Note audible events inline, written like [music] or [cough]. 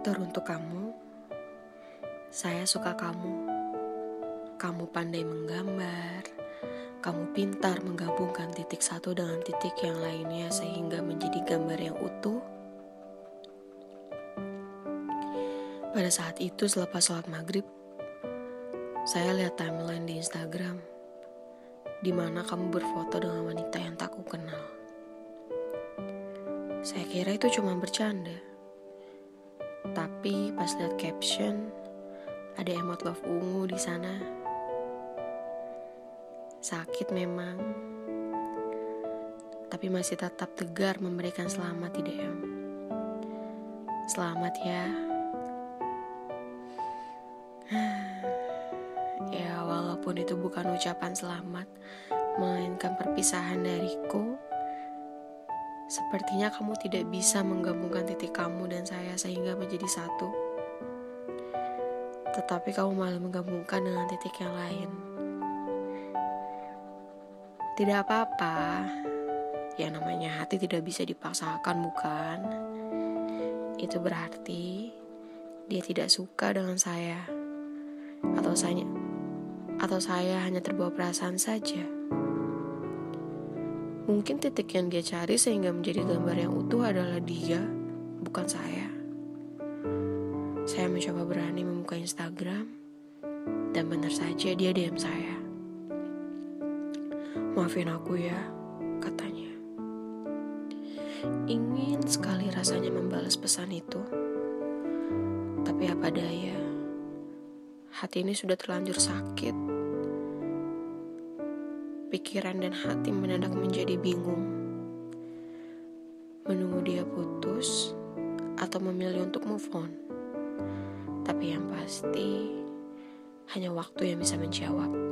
Teruntuk kamu, saya suka kamu. Kamu pandai menggambar, kamu pintar menggabungkan titik satu dengan titik yang lainnya sehingga menjadi gambar yang utuh. Pada saat itu selepas sholat maghrib, saya lihat timeline di Instagram, di mana kamu berfoto dengan wanita yang tak ku kenal. Saya kira itu cuma bercanda. Tapi pas lihat caption, ada emot love ungu di sana. Sakit memang, tapi masih tetap tegar memberikan selamat di DM. Selamat ya. [sighs] ya, walaupun itu bukan ucapan selamat, melainkan perpisahan dariku Sepertinya kamu tidak bisa menggabungkan titik kamu dan sehingga menjadi satu. Tetapi kamu malah menggabungkan dengan titik yang lain. Tidak apa-apa. Ya namanya hati tidak bisa dipaksakan, bukan? Itu berarti dia tidak suka dengan saya. Atau saya atau saya hanya terbawa perasaan saja. Mungkin titik yang dia cari sehingga menjadi gambar yang utuh adalah dia, bukan saya. Saya mencoba berani membuka Instagram, dan benar saja dia DM saya. Maafin aku ya, katanya. Ingin sekali rasanya membalas pesan itu. Tapi apa daya, hati ini sudah terlanjur sakit pikiran dan hati mendadak menjadi bingung. Menunggu dia putus atau memilih untuk move on. Tapi yang pasti hanya waktu yang bisa menjawab.